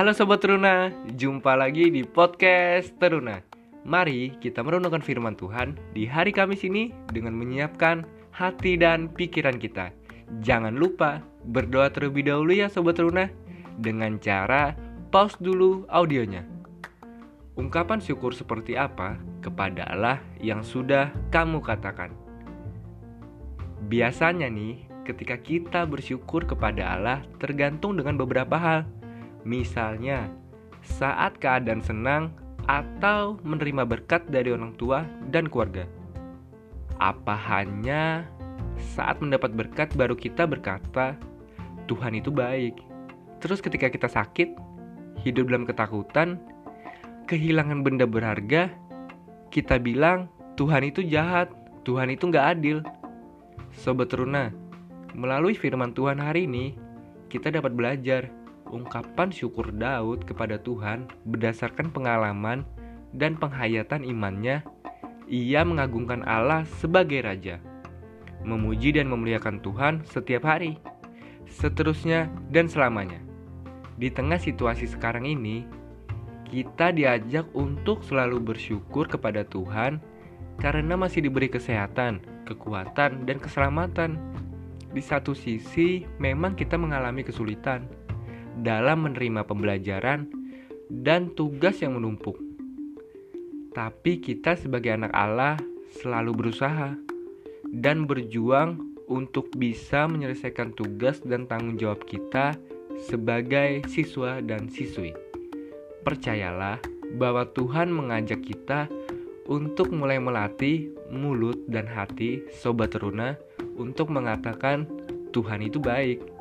Halo Sobat Teruna, jumpa lagi di podcast Teruna Mari kita merenungkan firman Tuhan di hari Kamis ini dengan menyiapkan hati dan pikiran kita Jangan lupa berdoa terlebih dahulu ya Sobat Teruna Dengan cara pause dulu audionya Ungkapan syukur seperti apa kepada Allah yang sudah kamu katakan? Biasanya nih, ketika kita bersyukur kepada Allah tergantung dengan beberapa hal. Misalnya, saat keadaan senang atau menerima berkat dari orang tua dan keluarga. Apa hanya saat mendapat berkat baru kita berkata, Tuhan itu baik. Terus ketika kita sakit, hidup dalam ketakutan, kehilangan benda berharga, kita bilang Tuhan itu jahat, Tuhan itu nggak adil. Sobat Teruna, Melalui firman Tuhan hari ini, kita dapat belajar ungkapan syukur Daud kepada Tuhan berdasarkan pengalaman dan penghayatan imannya. Ia mengagungkan Allah sebagai Raja, memuji dan memuliakan Tuhan setiap hari, seterusnya dan selamanya. Di tengah situasi sekarang ini, kita diajak untuk selalu bersyukur kepada Tuhan karena masih diberi kesehatan, kekuatan, dan keselamatan di satu sisi memang kita mengalami kesulitan dalam menerima pembelajaran dan tugas yang menumpuk. Tapi kita sebagai anak Allah selalu berusaha dan berjuang untuk bisa menyelesaikan tugas dan tanggung jawab kita sebagai siswa dan siswi. Percayalah bahwa Tuhan mengajak kita untuk mulai melatih mulut dan hati sobat teruna untuk mengatakan Tuhan itu baik.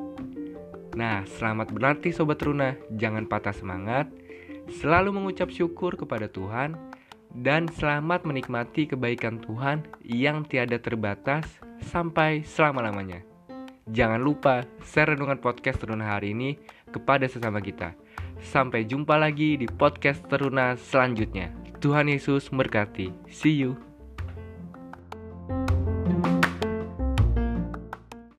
Nah, selamat berlatih Sobat Runa, jangan patah semangat, selalu mengucap syukur kepada Tuhan, dan selamat menikmati kebaikan Tuhan yang tiada terbatas sampai selama-lamanya. Jangan lupa share renungan podcast Teruna hari ini kepada sesama kita. Sampai jumpa lagi di podcast Teruna selanjutnya. Tuhan Yesus memberkati. See you.